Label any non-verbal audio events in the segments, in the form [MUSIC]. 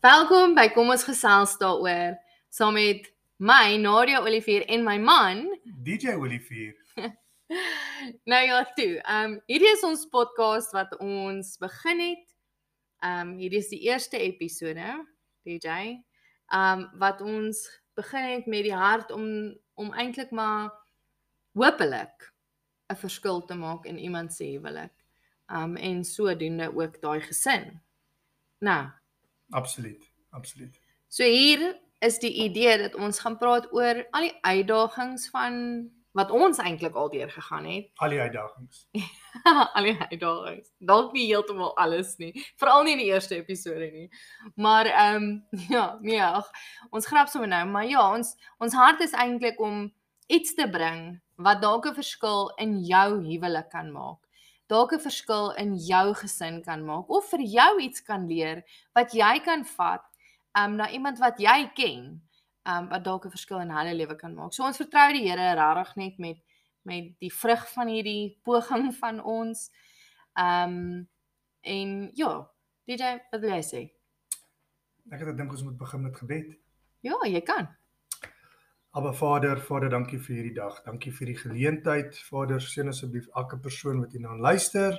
Welkom by Kom ons gesels daaroor saam met my Nadia Olivier en my man [LAUGHS] DJ Olivier. [LAUGHS] nou ja, toe. Ehm um, hierdie is ons podcast wat ons begin het. Ehm um, hierdie is die eerste episode, DJ. Ehm um, wat ons begin het met die hart om om eintlik maar hopelik 'n verskil te maak in iemand se huwelik. Um en sodoende ook daai gesin. Nou, absoluut, absoluut. So hier is die idee dat ons gaan praat oor al die uitdagings van wat ons eintlik al deur gegaan het. Al die uitdagings. [LAUGHS] al die uitdagings. Dalk nie heeltemal alles nie, veral nie in die eerste episode nie. Maar ehm um, [LAUGHS] ja, nee, ag, ons grap sommer nou, maar ja, ons ons hart is eintlik om iets te bring wat dalk 'n verskil in jou huwelik kan maak. Dalk 'n verskil in jou gesin kan maak of vir jou iets kan leer wat jy kan vat um na iemand wat jy ken, um wat dalk 'n verskil in hulle lewe kan maak. So ons vertrou die Here regtig net met met die vrug van hierdie poging [LAUGHS] van ons. Um en ja, DJ, wat wil jy sê? Ek het gedink ons moet begin met gebed. Ja, jy kan. Aba Vader, Vader, dankie vir hierdie dag. Dankie vir die geleentheid. Vader, seën asseblief elke persoon wat hierna luister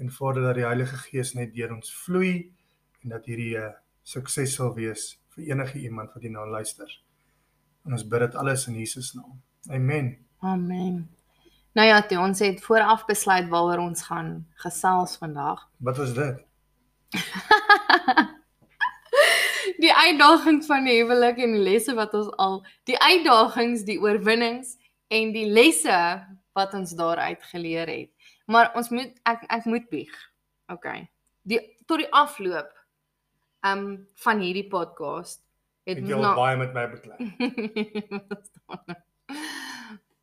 en Vader dat die Heilige Gees net deur ons vloei en dat hierdie 'n uh, sukses sal wees vir enige iemand wat hierna luister. En ons bid dit alles in Jesus naam. Amen. Amen. Nou ja, toe, ons het vooraf besluit waaroor ons gaan gesels vandag. Wat was dit? [LAUGHS] die uitdagings van die huwelik en die lesse wat ons al die uitdagings, die oorwinnings en die lesse wat ons daaruit geleer het. Maar ons moet ek ek moet bieg. OK. Die tot die afloop um van hierdie podcast het jy al baie met my beklei. [LAUGHS]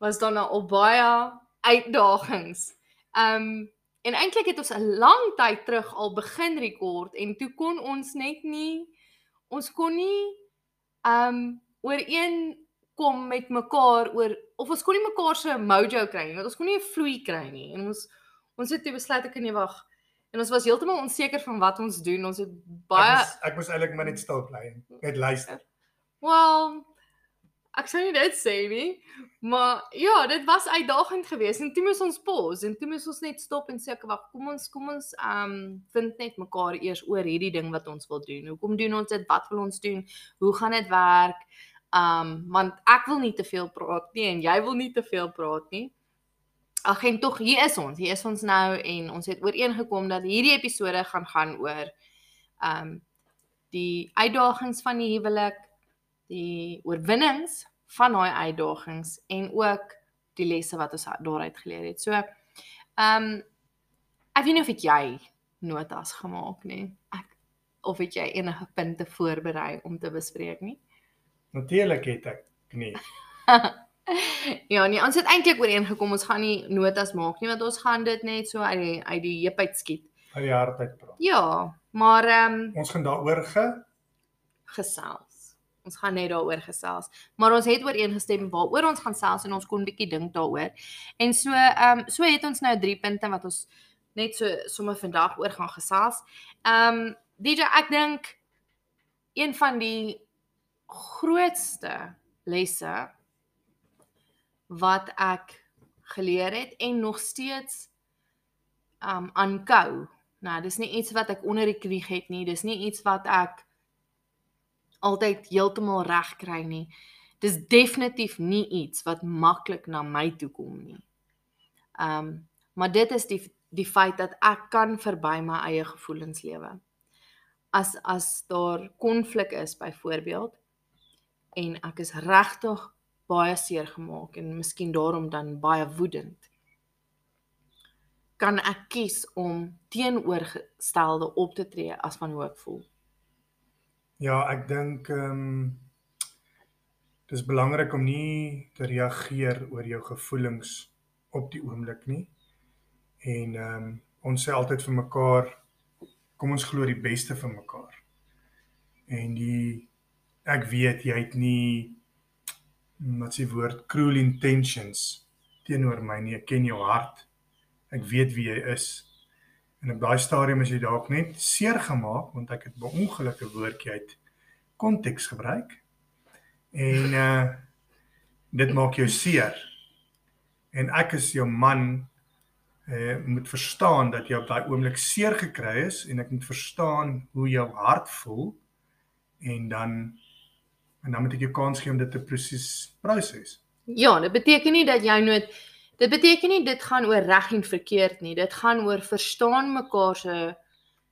was dan nou al baie uitdagings. Um en eintlik het ons 'n lang tyd terug al begin rekord en toe kon ons net nie ons kon nie um ooreen kom met mekaar oor of ons kon nie mekaar se mojo kry nie. Ons kon nie 'n vloei kry nie. En ons ons het toe besluit ek kan nie wag En ons was heeltemal onseker van wat ons doen. Ons het baie Ek moes, ek moes eintlik maar net stil bly en net luister. Wel, ek sou nie dit sê nie, maar ja, dit was uitdagend geweest en toe moes ons pause en toe moes ons net stop en sê ek wag, kom ons kom ons um vind net mekaar eers oor hierdie ding wat ons wil doen. Hoekom doen ons dit? Wat wil ons doen? Hoe gaan dit werk? Um want ek wil nie te veel praat nie en jy wil nie te veel praat nie. Ag en tog hier is ons. Hier is ons nou en ons het ooreengekom dat hierdie episode gaan gaan oor um die uitdagings van die huwelik, die oorwinnings van daai uitdagings en ook die lesse wat ons daaruit geleer het. So um ek weet nie of jy notas gemaak nie. Ek of het jy enige punte voorberei om te bespreek nie? Natuurlik het ek nie. [LAUGHS] ja, nee, ons het eintlik ooreengekom ons gaan nie notas maak nie want ons gaan dit net so uit die uit die heup uit skiet. Uit die hart uit praat. Ja, maar ehm um, ons gaan daaroor ge gesels. Ons gaan net daaroor gesels. Maar ons het ooreengestem waaroor ons gaan gesels en ons kon 'n bietjie dink daaroor. En so ehm um, so het ons nou drie punte wat ons net so sommer vandag oor gaan gesels. Ehm um, DJ ek dink een van die grootste lesse wat ek geleer het en nog steeds um aankou. Nou, dis nie iets wat ek onder die knie het nie. Dis nie iets wat ek altyd heeltemal reg kry nie. Dis definitief nie iets wat maklik na my toe kom nie. Um maar dit is die die feit dat ek kan verby my eie gevoelens lewe. As as daar konflik is byvoorbeeld en ek is regtig baie seer gemaak en miskien daarom dan baie woedend. Kan ek kies om teenoorgestelde op te tree as van hoe ek voel? Ja, ek dink ehm um, dis belangrik om nie te reageer oor jou gevoelings op die oomblik nie. En ehm um, ons sê altyd vir mekaar kom ons glo die beste vir mekaar. En die ek weet jy het nie wat s'ie woord cruel intentions teenoor my nie. Ek ken jou hart. Ek weet wie jy is. En op daai stadium is jy dalk net seer gemaak want ek het 'n woordjie uit konteks gebruik. En uh dit maak jou seer. En ek is jou man uh moet verstaan dat jy op daai oomblik seer gekry is en ek moet verstaan hoe jou hart voel en dan en dan moet ek jou kans gee om dit te proses proses. Ja, dit beteken nie dat jy nooit dit beteken nie dit gaan oor reg en verkeerd nie. Dit gaan oor verstaan mekaar se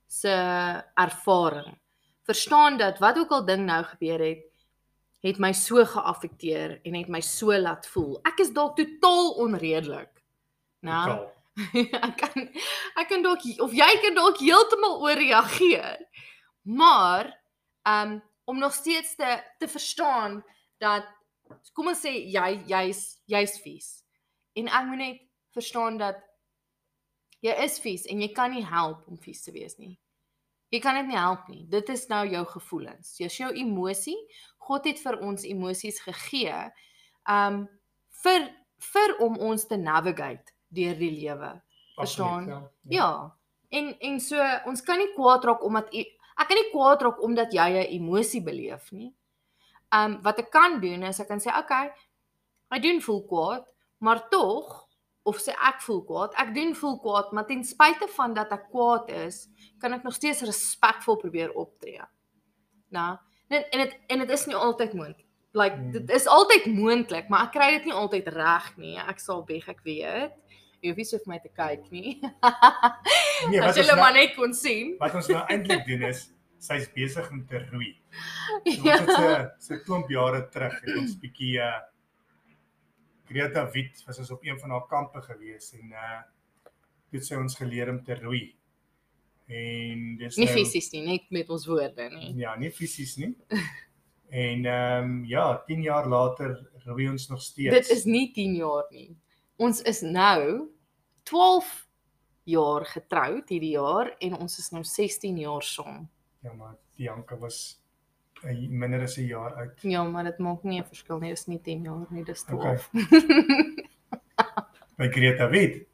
se ervaring. Verstaan dat wat ook al ding nou gebeur het, het my so geaffekteer en het my so laat voel. Ek is dalk totaal onredelik. Nou, Totaal. [LAUGHS] ek kan ek kan dalk of jy kan dalk heeltemal ooreageer. Maar um om nog steeds te te verstaan dat kom ons sê jy jy's jy's vies. En ek moet net verstaan dat jy is vies en jy kan nie help om vies te wees nie. Jy kan dit nie help nie. Dit is nou jou gevoelens. Dis jou emosie. God het vir ons emosies gegee um vir vir om ons te navigate deur die lewe. Verstaan? Absoluut, Ja. En en so ons kan nie kwaad raak omdat ek kan nie kwaad raak omdat jy 'n emosie beleef nie. Um wat ek kan doen is ek kan sê okay, ek doen voel kwaad, maar tog of sê ek voel kwaad, ek doen voel kwaad, maar ten spyte van dat ek kwaad is, kan ek nog steeds respekvol probeer optree. Nou, en en dit en dit is nie altyd moontlik. Like Hmm. dit is altyd moontlik, maar ek kry dit nie altyd reg nie. Ek sal beg ek weet. Jy hoef nie so vir my te kyk nie. [LAUGHS] Nee, wat ons jy maar nou, net kon sien. wat ons nou eintlik doen is sy's besig om te roei. [LAUGHS] So, Ja. Ons het so so 'n klomp jare terug het ons bietjie uh Greta Wit was ons op een van haar kampe gewees en uh dit sê ons geleer om te roei. En dis Nie nou- fisies nie, net met ons woorde nie. Ja, nie fisies nie. [LAUGHS] En ehm um, ja, 10 jaar later roei ons nog steeds. Dit is nie 10 jaar nie. Ons is nou 12 jaar getroud hierdie jaar en ons is nou 16 jaar saam. ja, maar Bianca was minder as 'n jaar oud. Ja, maar dit maak nie 'n verskil nie. Dis nie 10 jaar nie, dis 12. By Greta Wit.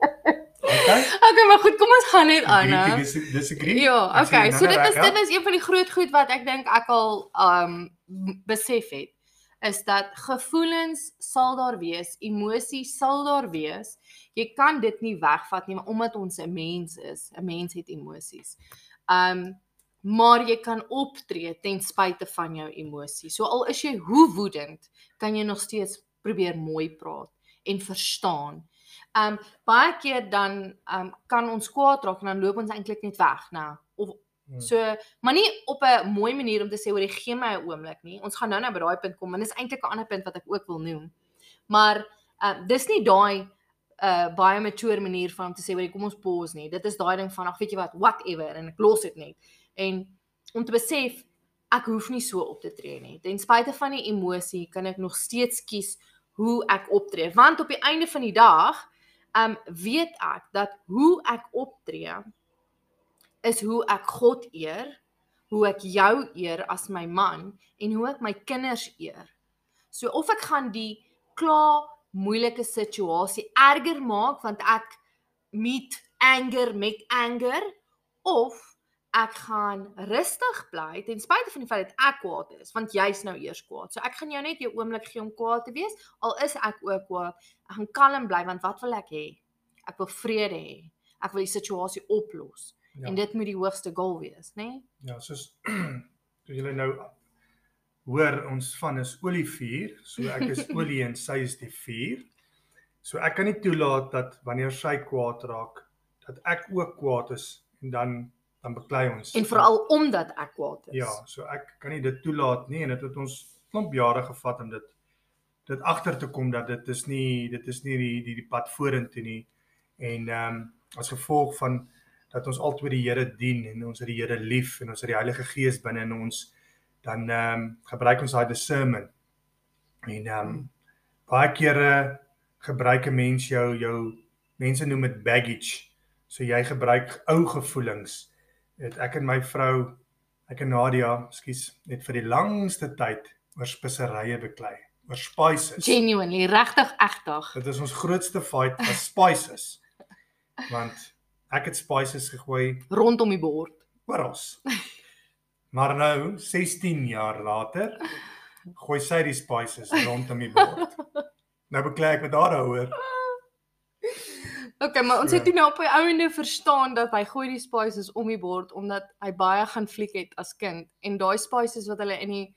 Okay. okay, maar goed, kom ons gaan net aan. Hè. dis-. Ja, Ek sê okay. nou So dit is dit is een van die groot goed wat ek dink ek al um besef het is dat gevoelens sal daar wees, emosies sal daar wees. Jy kan dit nie wegvat nie, maar omdat ons 'n mens is, 'n mens het emosies. Um maar jy kan optree ten spyte van jou emosies. So al is jy hoe woedend, kan jy nog steeds probeer mooi praat en verstaan. Um baie keer dan um kan ons kwaad raak en dan loop ons eintlik net weg, nou. Of Hmm. so, maar nie op 'n mooi manier om te sê oor die gee my 'n oomblik nie. Ons gaan nou nou by daai punt kom en dis eintlik 'n ander punt wat ek ook wil noem. Maar um dis nie daai uh baie mature manier van om te sê oor kom ons pause nie. Dit is daai ding van ag weet jy wat, whatever en ek los dit net. En om te besef ek hoef nie so op te tree nie. Ten spyte van die emosie kan ek nog steeds kies hoe ek optree want op die einde van die dag um weet ek dat hoe ek optree is hoe ek God eer, hoe ek jou eer as my man en hoe ek my kinders eer. So of ek gaan die kla moeilike situasie erger maak want ek meet anger met anger of ek gaan rustig bly ten spyte van die feit dat ek kwaad is want jy's nou eers kwaad. So ek gaan jou net jou oomblik gee om kwaad te wees al is ek ook kwaad. Ek gaan kalm bly want wat wil ek hê? Ek wil vrede hê. Ek wil die situasie oplos. Ja. En dit moet die hoogste goal wees, né? Nee? Ja, soos [CLEARS THROAT] soos julle nou hoor ons van is olievuur, so ek is [LAUGHS] olie en sy is die vuur. So ek kan nie toelaat dat wanneer sy kwaad raak dat ek ook kwaad is en dan dan beklei ons. En veral omdat ek kwaad is. Ja, so ek kan nie dit toelaat nie en dit het ons klomp jare gevat om dit dit agter te kom dat dit is nie dit is nie die die, die pad vorentoe nie. En ehm um, as gevolg van dat ons altyd die Here dien en ons het die Here lief en ons het die Heilige Gees binne in ons dan ehm um, gebruik ons daai discernment. En ehm um, baie kere gebruik 'n mens jou jou mense noem dit baggage. So jy gebruik ou gevoelings. Het ek en my vrou ek en Nadia, skus, net vir die langste tyd oor speserye beklei, oor spices. Genuinely, regtig egtig. Dit is ons grootste fight was spices. [LAUGHS] Want Ek het spices gegooi rondom die bord. oral. Maar nou 16 jaar later gooi sy die spices rondom die bord. [LAUGHS] Nou beklei ek met haar daaroor. Okay, maar ons het toe nou op die ouende verstaan dat hy gooi die spices om die bord omdat hy baie gaan fliek het as kind en daai spices wat hulle in die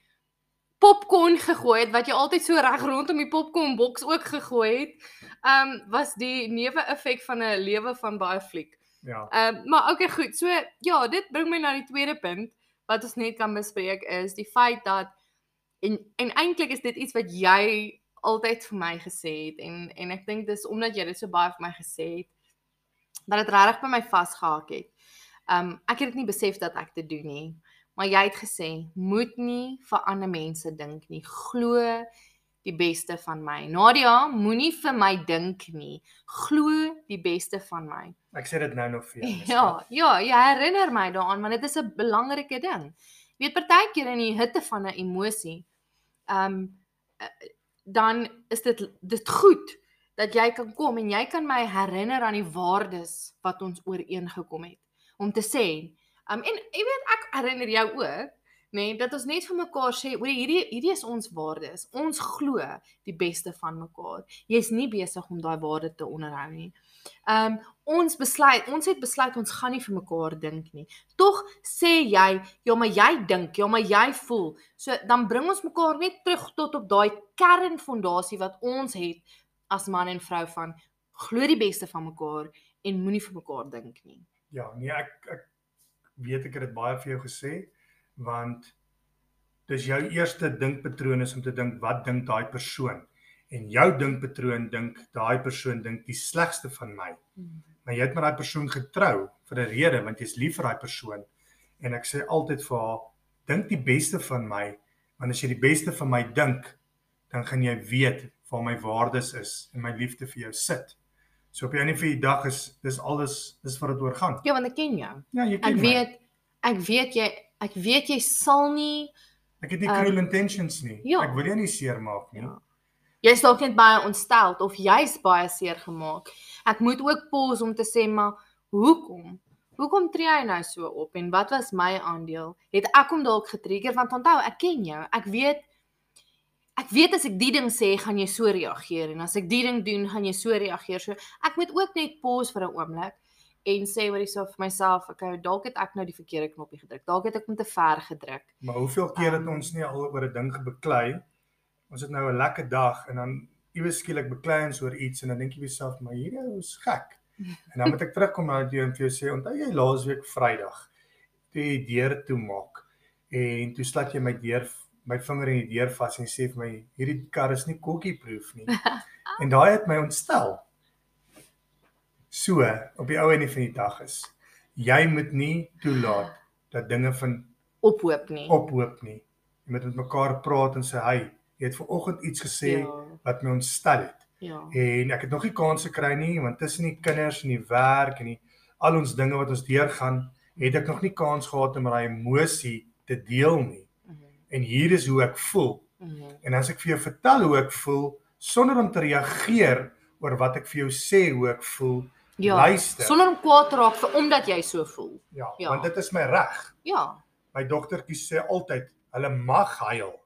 popcorn gegooi het wat jy altyd so reg rondom die popcorn boks ook gegooi het, ehm um, was die neeweffek van 'n lewe van baie fliek. Ja. Ehm um, maar okay goed. So ja, dit bring my na die tweede punt wat ons net kan bespreek is die feit dat en en eintlik is dit iets wat jy altyd vir my gesê het en en ek dink dis omdat jy dit so baie vir my gesê het dat dit regtig by my vasgehak het. Um ek het dit nie besef dat ek dit doen nie. Maar jy het gesê moet nie vir ander mense dink nie. Glo die beste van my. Nadia, moenie vir my dink nie. Glo die beste van my. Ek sê dit nou nog vir jou. [LAUGHS] Ja, ja, jy herinner my daaraan want dit is 'n belangrike ding. Jy weet partykeer in die hitte van 'n emosie, ehm um, dan is dit dit goed dat jy kan kom en jy kan my herinner aan die waardes wat ons ooreengekom het om te sê, um, en jy weet ek herinner jou ook, nê, nee, dat ons net vir mekaar sê, hoor hierdie hierdie is ons waardes. Ons glo die beste van mekaar. Jy's nie besig om daai waarde te onderhou nie. Ehm um, ons besluit, ons het besluit ons gaan nie vir mekaar dink nie. Tog sê jy, ja maar jy dink, ja maar jy voel. So dan bring ons mekaar net terug tot op daai kernfondasie wat ons het as man en vrou van glo die beste van mekaar en moenie vir mekaar dink nie. Ja, nee, ek ek weet ek het dit baie vir jou gesê want dis jou eerste dinkpatroon is om te dink wat dink daai persoon en jou dinkpatroon dink daai persoon dink die slegste van my. Maar jy het met daai persoon getrou vir 'n rede want jy's lief vir daai persoon en ek sê altyd vir haar dink die beste van my want as jy die beste van my dink dan gaan jy weet waar my waardes is en my liefde vir jou sit. So op die einde van die dag is dis alles dis wat dit oor gaan. Ja, want ek ken jou. Ja, jy ken Ek my. weet ek weet jy ek weet jy sal nie Ek het nie cruel intentions nie. ja. Ek wil jou nie seermaak nie. Ja. Jy's dalk net baie ontstel of jy's baie seer gemaak. Ek moet ook pause om te sê maar hoekom? Hoekom tree jy nou so op en wat was my aandeel? Het ek hom dalk getrigger want onthou, ek ken jou. Ek weet ek weet as ek die ding sê, gaan jy so reageer en as ek die ding doen, gaan jy so reageer. So ek moet ook net pause vir 'n oomblik en sê wat hierso vir myself, okay, dalk het ek nou die verkeerde knoppie gedruk. Dalk het ek hom te ver gedruk. Maar hoeveel keer het Ehm. ons nie al oor 'n ding gebeklei? Ons het nou 'n lekker dag en dan iewes skielik beklei ons oor iets en dan dink jy jouself, maar hierdie ou is gek. [LAUGHS] En dan moet ek terugkom na jou en vir jou sê, onthou jy laasweek Vrydag toe jy die deur toe maak en toe slat jy my deur my vinger in die deur vas en sê vir my hierdie kar is nie kokkie-proof nie. [LAUGHS] en daai het my ontstel. So, op die ou einde van die dag is jy moet nie toelaat dat dinge van Ophoop nie. ophoop nie. Jy moet met mekaar praat en sê, "Hey, jy het vanoggend iets gesê Ja. wat my ontstel het." Ja. En ek het nog nie kans gekry nie want tussen die kinders en die werk en die al ons dinge wat ons deurgaan, het ek nog nie kans gehad om daai emosie te deel nie. Mhm. En hier is hoe ek voel. Mhm. En as ek vir jou vertel hoe ek voel sonder om te reageer oor wat ek vir jou sê hoe ek voel, Ja. luister. Sonder om kwaad te raak vir omdat jy so voel. ja, Ja. want dit is my reg. Ja. My dogtertjies sê altyd hulle mag huil.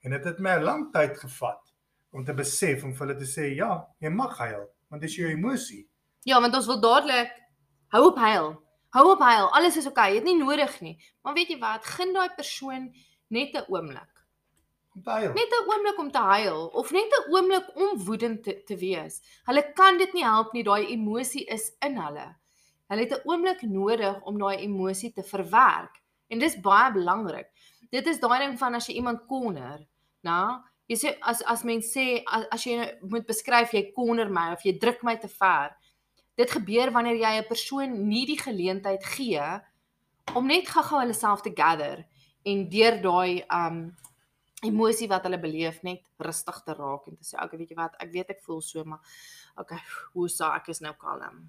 En dit het my 'n lang tyd gevat om te besef om vir hulle te sê ja, jy mag huil, want dit is jou emosie. Ja, want ons wil dadelik hou op huil. Hou op huil. Alles is oukei. Okay. Jy het nie nodig nie. Maar weet jy wat? Gun daai persoon net 'n oomblik. Om te huil. Net 'n oomblik om te huil of net 'n oomblik om woedend te, te wees. Hulle kan dit nie help nie. Daai emosie is in hulle. Hulle het 'n oomblik nodig om daai emosie te verwerk. En dis baie belangrik. Dit is daai ding van as jy iemand corner, nou, jy sê as as mens sê as, as jy moet beskryf jy corner my of jy druk my te ver. Dit gebeur wanneer jy 'n persoon nie die geleentheid gee om net gou-gou hulle self te gather en deur daai um emosie wat hulle beleef net rustig te raak en te sê okay, weet jy wat, ek weet ek voel so, maar okay, hoe sou ek is nou kalm.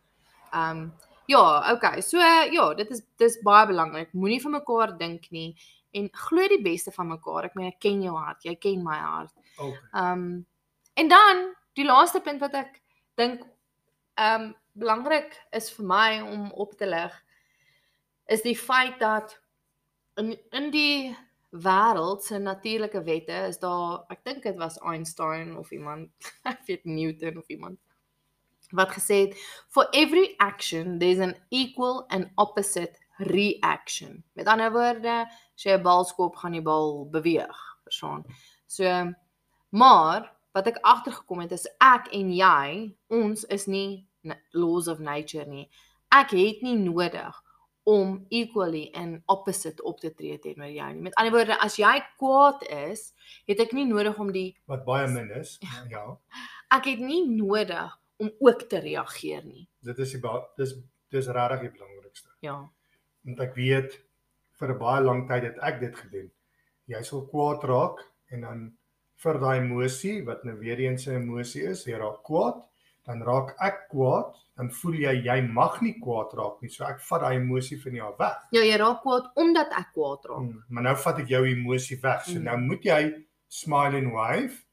Um ja, okay. So ja, dit is dis baie belangrik. Moenie vir mekaar dink nie en glo die beste van mekaar. Ek meen ek ken jou hart, jy ken my hart. Okay. Um en dan die laaste punt wat ek dink ehm um, belangrik is vir my om op te lig is die feit dat in in die wêreld se natuurlike wette is daar ek dink dit was Einstein of iemand [LAUGHS] ek weet Newton of iemand wat gesê het for every action there's an equal and opposite reaction. Met ander woorde, as jy 'n bal skop, gaan die bal beweeg, verstaan? So maar wat ek agtergekom het is ek en jy, ons is nie laws of nature nie. Ek het nie nodig om equally and opposite op te tree teenoor jou nie. Met ander woorde, as jy kwaad is, het ek nie nodig om die wat baie min is, [LAUGHS] ja. Ek het nie nodig om ook te reageer nie. Dit is die dis dis regtig die belangrikste. Ja. Want ek weet vir 'n baie lang tyd het ek dit gedoen. Jy sal kwaad raak en dan vir daai emosie wat nou weer eens 'n emosie is, jy raak kwaad, dan raak ek kwaad, dan voel jy jy mag nie kwaad raak nie. So ek vat daai emosie van jou weg. Ja, jy raak kwaad omdat ek kwaad raak. Hmm, maar nou vat ek jou emosie weg. So hmm. nou moet jy smile and wave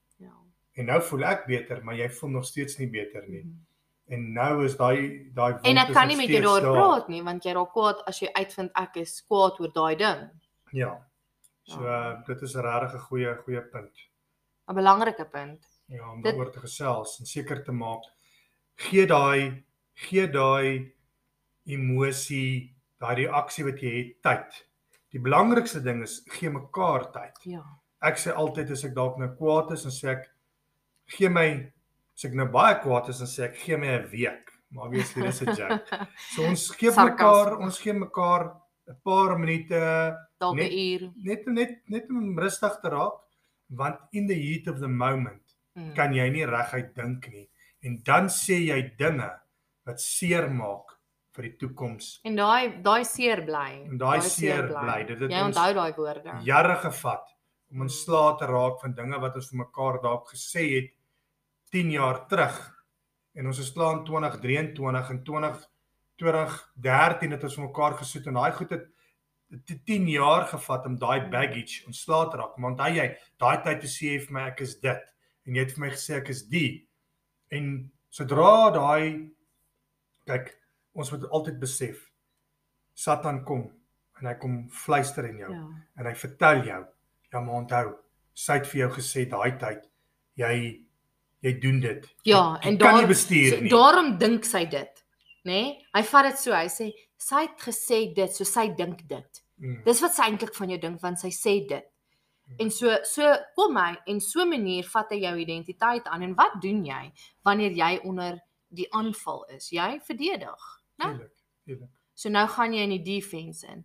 En nou voel ek beter, maar jy voel nog steeds nie beter nie. Mm -hmm. En nou is daai daai En ek kan nie met jou daar praat nie want jy raak kwaad as jy uitvind ek is kwaad oor daai ding. Ja. So ja. uh, dit is 'n regtig 'n goeie goeie punt. 'n Belangrike punt. Ja, om daaroor te gesels en seker te maak gee daai gee daai emosie, daai reaksie wat jy het tyd. Die belangrikste ding is gee mekaar tyd. Ja. Ek sê altyd as ek dalk nou kwaad is en sê ek gee my as ek nou baie kwaad is en sê ek gee my 'n week, maar wees dit is 'n joke. [LAUGHS] So ons gee mekaar, ons gee mekaar 'n paar minute, dalk 'n uur. Net net net om rustig te raak, want in the heat of the moment mm. kan jy nie reguit dink nie en dan sê jy dinge wat seer maak vir die toekoms. En daai daai seer bly. En daai seer bly. Dit het jy onthou daai woorde. Jare gevat om ontslae te raak van dinge wat ons vir mekaar dalk gesê het 10 jaar terug en ons is klaar in 2023 en 20 2013 het ons vir mekaar gesoet en daai goed het 10 jaar gevat om daai baggage ontslae te raak. Maar onthou jy, daai tyd te sê vir my ek is dit en jy het vir my gesê ek is die. En sodra daai kyk, ons moet altyd besef Satan kom en hy kom fluister in jou ja. en hy vertel jou, ja maar onthou, sy het vir jou gesê daai tyd jy jy doen dit. Ja, jy, en daar, so, daarom dink sy dit, nê? Nee? Hy vat dit so, hy sê sy het gesê dit, so sy dink dit. Mm. Dis wat sy eintlik van jou dink want sy sê dit. Mm. En so so kom hy en so manier vat hy jou identiteit aan en wat doen jy wanneer jy onder die aanval is? Jy verdedig, né? Tuurlik, tuurlik. So nou gaan jy in die defense in.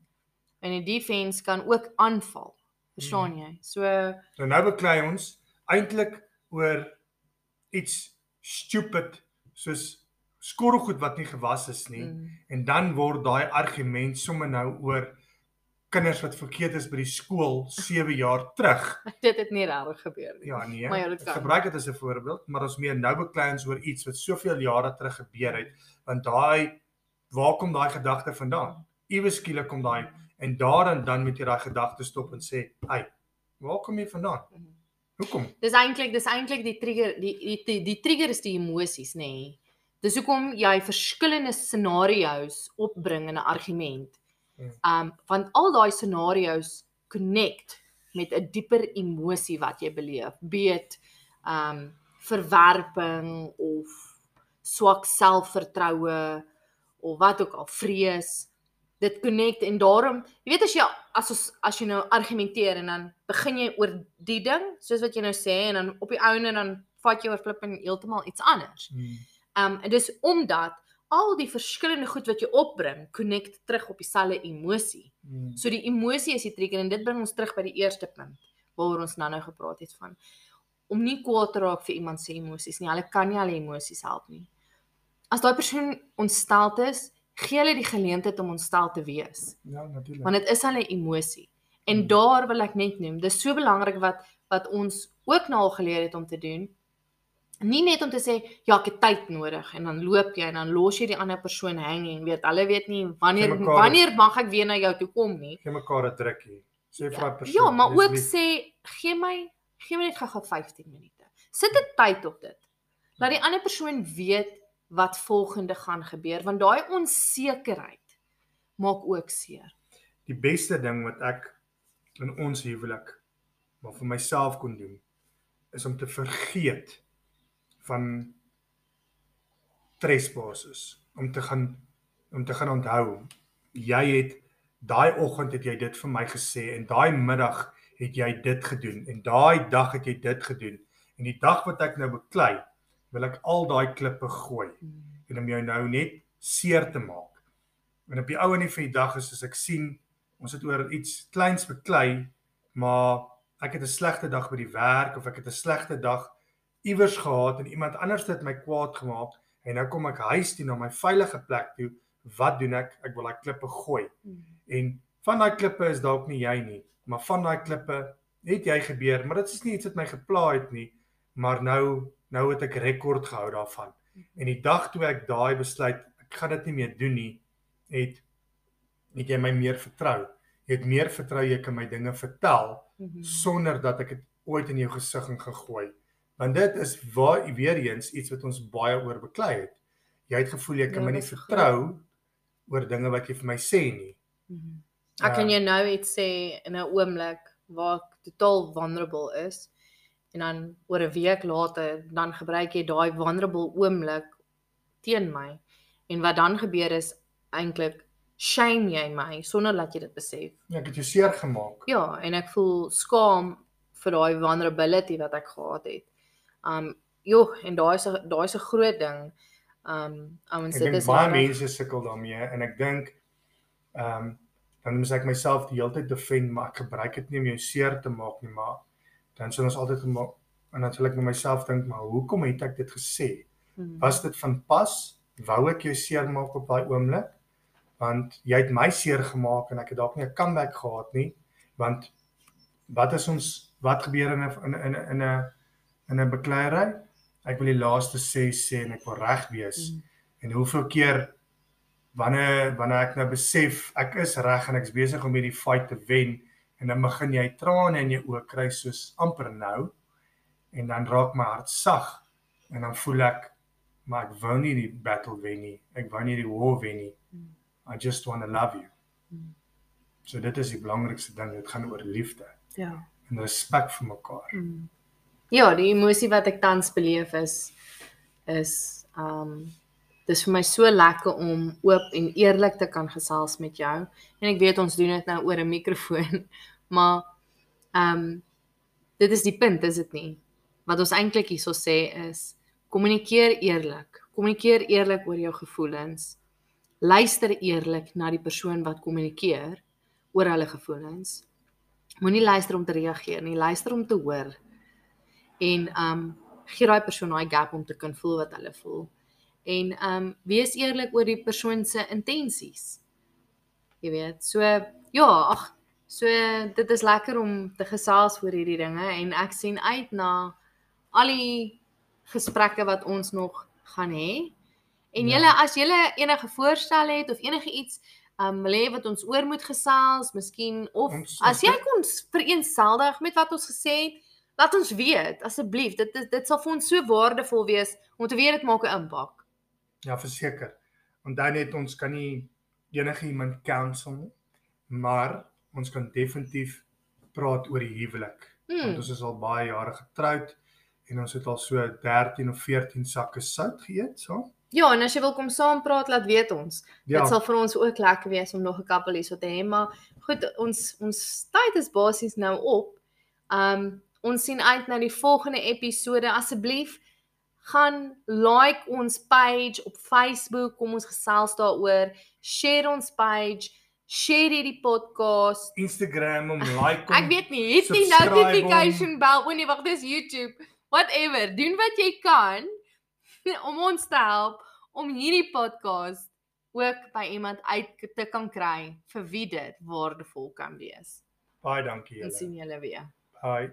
En die defense kan ook aanval. Verstaan mm. jy? So nou nou beklei ons eintlik oor iets stupid soos skorrelgoed wat nie gewas is nie mm. en dan word daai argument sommer nou oor kinders wat verkeerd is by die skool 7 jaar terug. [LAUGHS] dit het nie regtig gebeur nie. Ja nee. Maar jy gebruik dit as 'n voorbeeld, maar ons meer nou bekleins oor iets wat soveel jare terug gebeur het, want daai waar kom daai gedagte vandaan? Iewes skielik kom daai en daarin dan moet jy daai gedagte stop en sê, "Hey, waar kom jy vandaan?" Hoekom? Dis eintlik dis eintlik die trigger die die die, die trigger is die emosies nê. Nee. Dis hoekom jy verskillende scenario's opbring in 'n argument. Hmm. Um want al daai scenario's connect met 'n dieper emosie wat jy beleef, beet um verwerping of swak selfvertroue of wat ook al, vrees dit connect en daarom jy weet as jy as ons as jy nou argumenteer en dan begin jy oor die ding soos wat jy nou sê en dan op die ouene dan vat jy oor flip en heeltemal iets anders. Hmm. Um en dis omdat al die verskillende goed wat jy opbring connect terug op dieselfde emosie. Hmm. So die emosie is die trigger en dit bring ons terug by die eerste punt waaroor ons nou-nou gepraat het van om nie kwaad te raak vir iemand se emosies nie. Hulle kan nie die emosies help nie. As daai persoon ontsteld is, gee hulle die geleentheid om ontstel te wees. Ja, natuurlik. Want dit is hulle emosie. En hmm. daar wil ek net noem, dis so belangrik wat wat ons ook nou al geleer het om te doen. Nie net om te sê ja, ek het tyd nodig en dan loop jy en dan los jy die ander persoon hang en weet hulle weet nie wanneer mekaar, wanneer mag ek weer na jou toe kom nie. Gee mekaar 'n drukkie. Sê vir daai ja, persoon. Ja, maar ook lief. sê gee my gee my net gou-gou 15 minute. Sit 'n tyd op dit. Laat die ander persoon weet wat volgende gaan gebeur want daai onsekerheid maak ook seer. Die beste ding wat ek in ons huwelik maar vir myself kon doen is om te vergeet van trespasses om te gaan om te gaan onthou jy het daai oggend het jy dit vir my gesê en daai middag het jy dit gedoen en daai dag het jy dit gedoen en die dag wat ek nou beklei wil ek al daai klippe gooi en om jou nou net seer te maak. En op die ou en die vir die dag is as ek sien ons het oor iets kleins beklei, maar ek het 'n slegte dag by die werk of ek het 'n slegte dag iewers gehad en iemand anders het my kwaad gemaak en nou kom ek huis toe na my veilige plek toe. Wat doen ek? Ek wil daai klippe gooi. Mm. En van daai klippe is dalk nie jy nie, maar van daai klippe het jy gebeur, maar dit is nie iets wat my gepla het nie, maar nou nou het ek rekord gehou daarvan. En die dag toe ek daai besluit, ek gaan dit nie meer doen nie, het het jy my meer vertrou. Jy het meer vertrou jy kan my dinge vertel mm -hmm. sonder dat ek dit ooit in jou gesig en gegooi. Want dit is waar weer eens iets wat ons baie oor beklei het. Jy het gevoel jy kan ja, my nie vertrou oor dinge wat jy vir my sê nie. Mm -hmm. Ek kan uh, jou nou iets sê in 'n oomblik waar ek totaal vulnerable is en dan oor 'n week later dan gebruik jy daai vulnerable oomblik teen my. En wat dan gebeur is eintlik shame jy my sonder dat jy dit besef. Ja, ek het jou seer gemaak. Ja, en ek voel skaam vir daai vulnerability wat ek gehad het. Um joh, en daai is daai is 'n groot ding. Um ouens dit is baie mense sukkel daarmee en ek dink um dan moet ek myself die hele tyd defend maar ek gebruik dit nie om jou seer te maak nie, maar dan sou ons altyd en dan sal ek met myself dink maar hoekom het ek dit gesê? Hmm. Was dit van pas? Wou ek jou seer maak op daai oomblik? Want jy het my seer gemaak en ek het dalk nie 'n comeback gehad nie. Want wat is ons wat gebeur in 'n in 'n in 'n in 'n bekleierery? Ek wil die laaste sê sê en ek wil reg wees. Hmm. En hoeveel keer wanneer wanneer ek nou besef ek is reg en ek's besig om hierdie fight te wen, en dan begin jy trane in jou oë kry soos amper nou en dan raak my hart sag en dan voel ek maar ek wou nie die battle wen nie. Ek wou nie die war wen nie. I just want to love you. So dit is die belangrikste ding dit gaan oor liefde ja. en respek vir mekaar. Mm. ja die emosie wat ek tans beleef is is um dis vir my so lekker om oop en eerlik te kan gesels met jou. En ek weet ons doen dit nou oor 'n mikrofoon Maar ehm um, dit is die punt, is dit nie? Wat ons eintlik hierso sê is kommunikeer eerlik. Kommunikeer eerlik oor jou gevoelens. Luister eerlik na die persoon wat kommunikeer oor hulle gevoelens. Moenie luister om te reageer nie, luister om te hoor. En ehm um, gee daai persoon daai gap om te kan voel wat hulle voel. En ehm um, wees eerlik oor die persoon se intensies. Jy weet, so ja, ag So dit is lekker om te gesels oor hierdie dinge en ek sien uit na al die gesprekke wat ons nog gaan hê. En ja. julle as julle enige voorstelle het of enige iets um wil hê wat ons oor moet gesels, miskien of ons, as jy kon vereenseldig met wat ons gesê het, laat ons weet asseblief. Dit is dit sal vir ons so waardevol wees om te weet dit maak 'n impak. Ja, verseker. Dan net ons kan nie enige iemand counsel nie, maar ons kan definitief praat oor die huwelik. Hmm. Want ons is al baie jare getroud en ons het al so 13 of 14 sakke sout geëet, so. Ja, en as jy wil kom saam praat, laat weet ons. Ja. Dit sal vir ons ook lekker wees om nog 'n kappel hier so te hê, maar goed, ons ons tyd is basies nou op. Um ons sien uit na die volgende episode. Asseblief gaan like ons page op Facebook, kom ons gesels daaroor, share ons page share hierdie podcast Instagram om like om Ek weet nie, het nie notification bell wanneer wag dis YouTube. Whatever, doen wat jy kan [LAUGHS] om ons te help om hierdie podcast ook by iemand uit te kan kry vir wie dit waardevol kan wees. Baie dankie julle. Ons sien julle weer. Bye.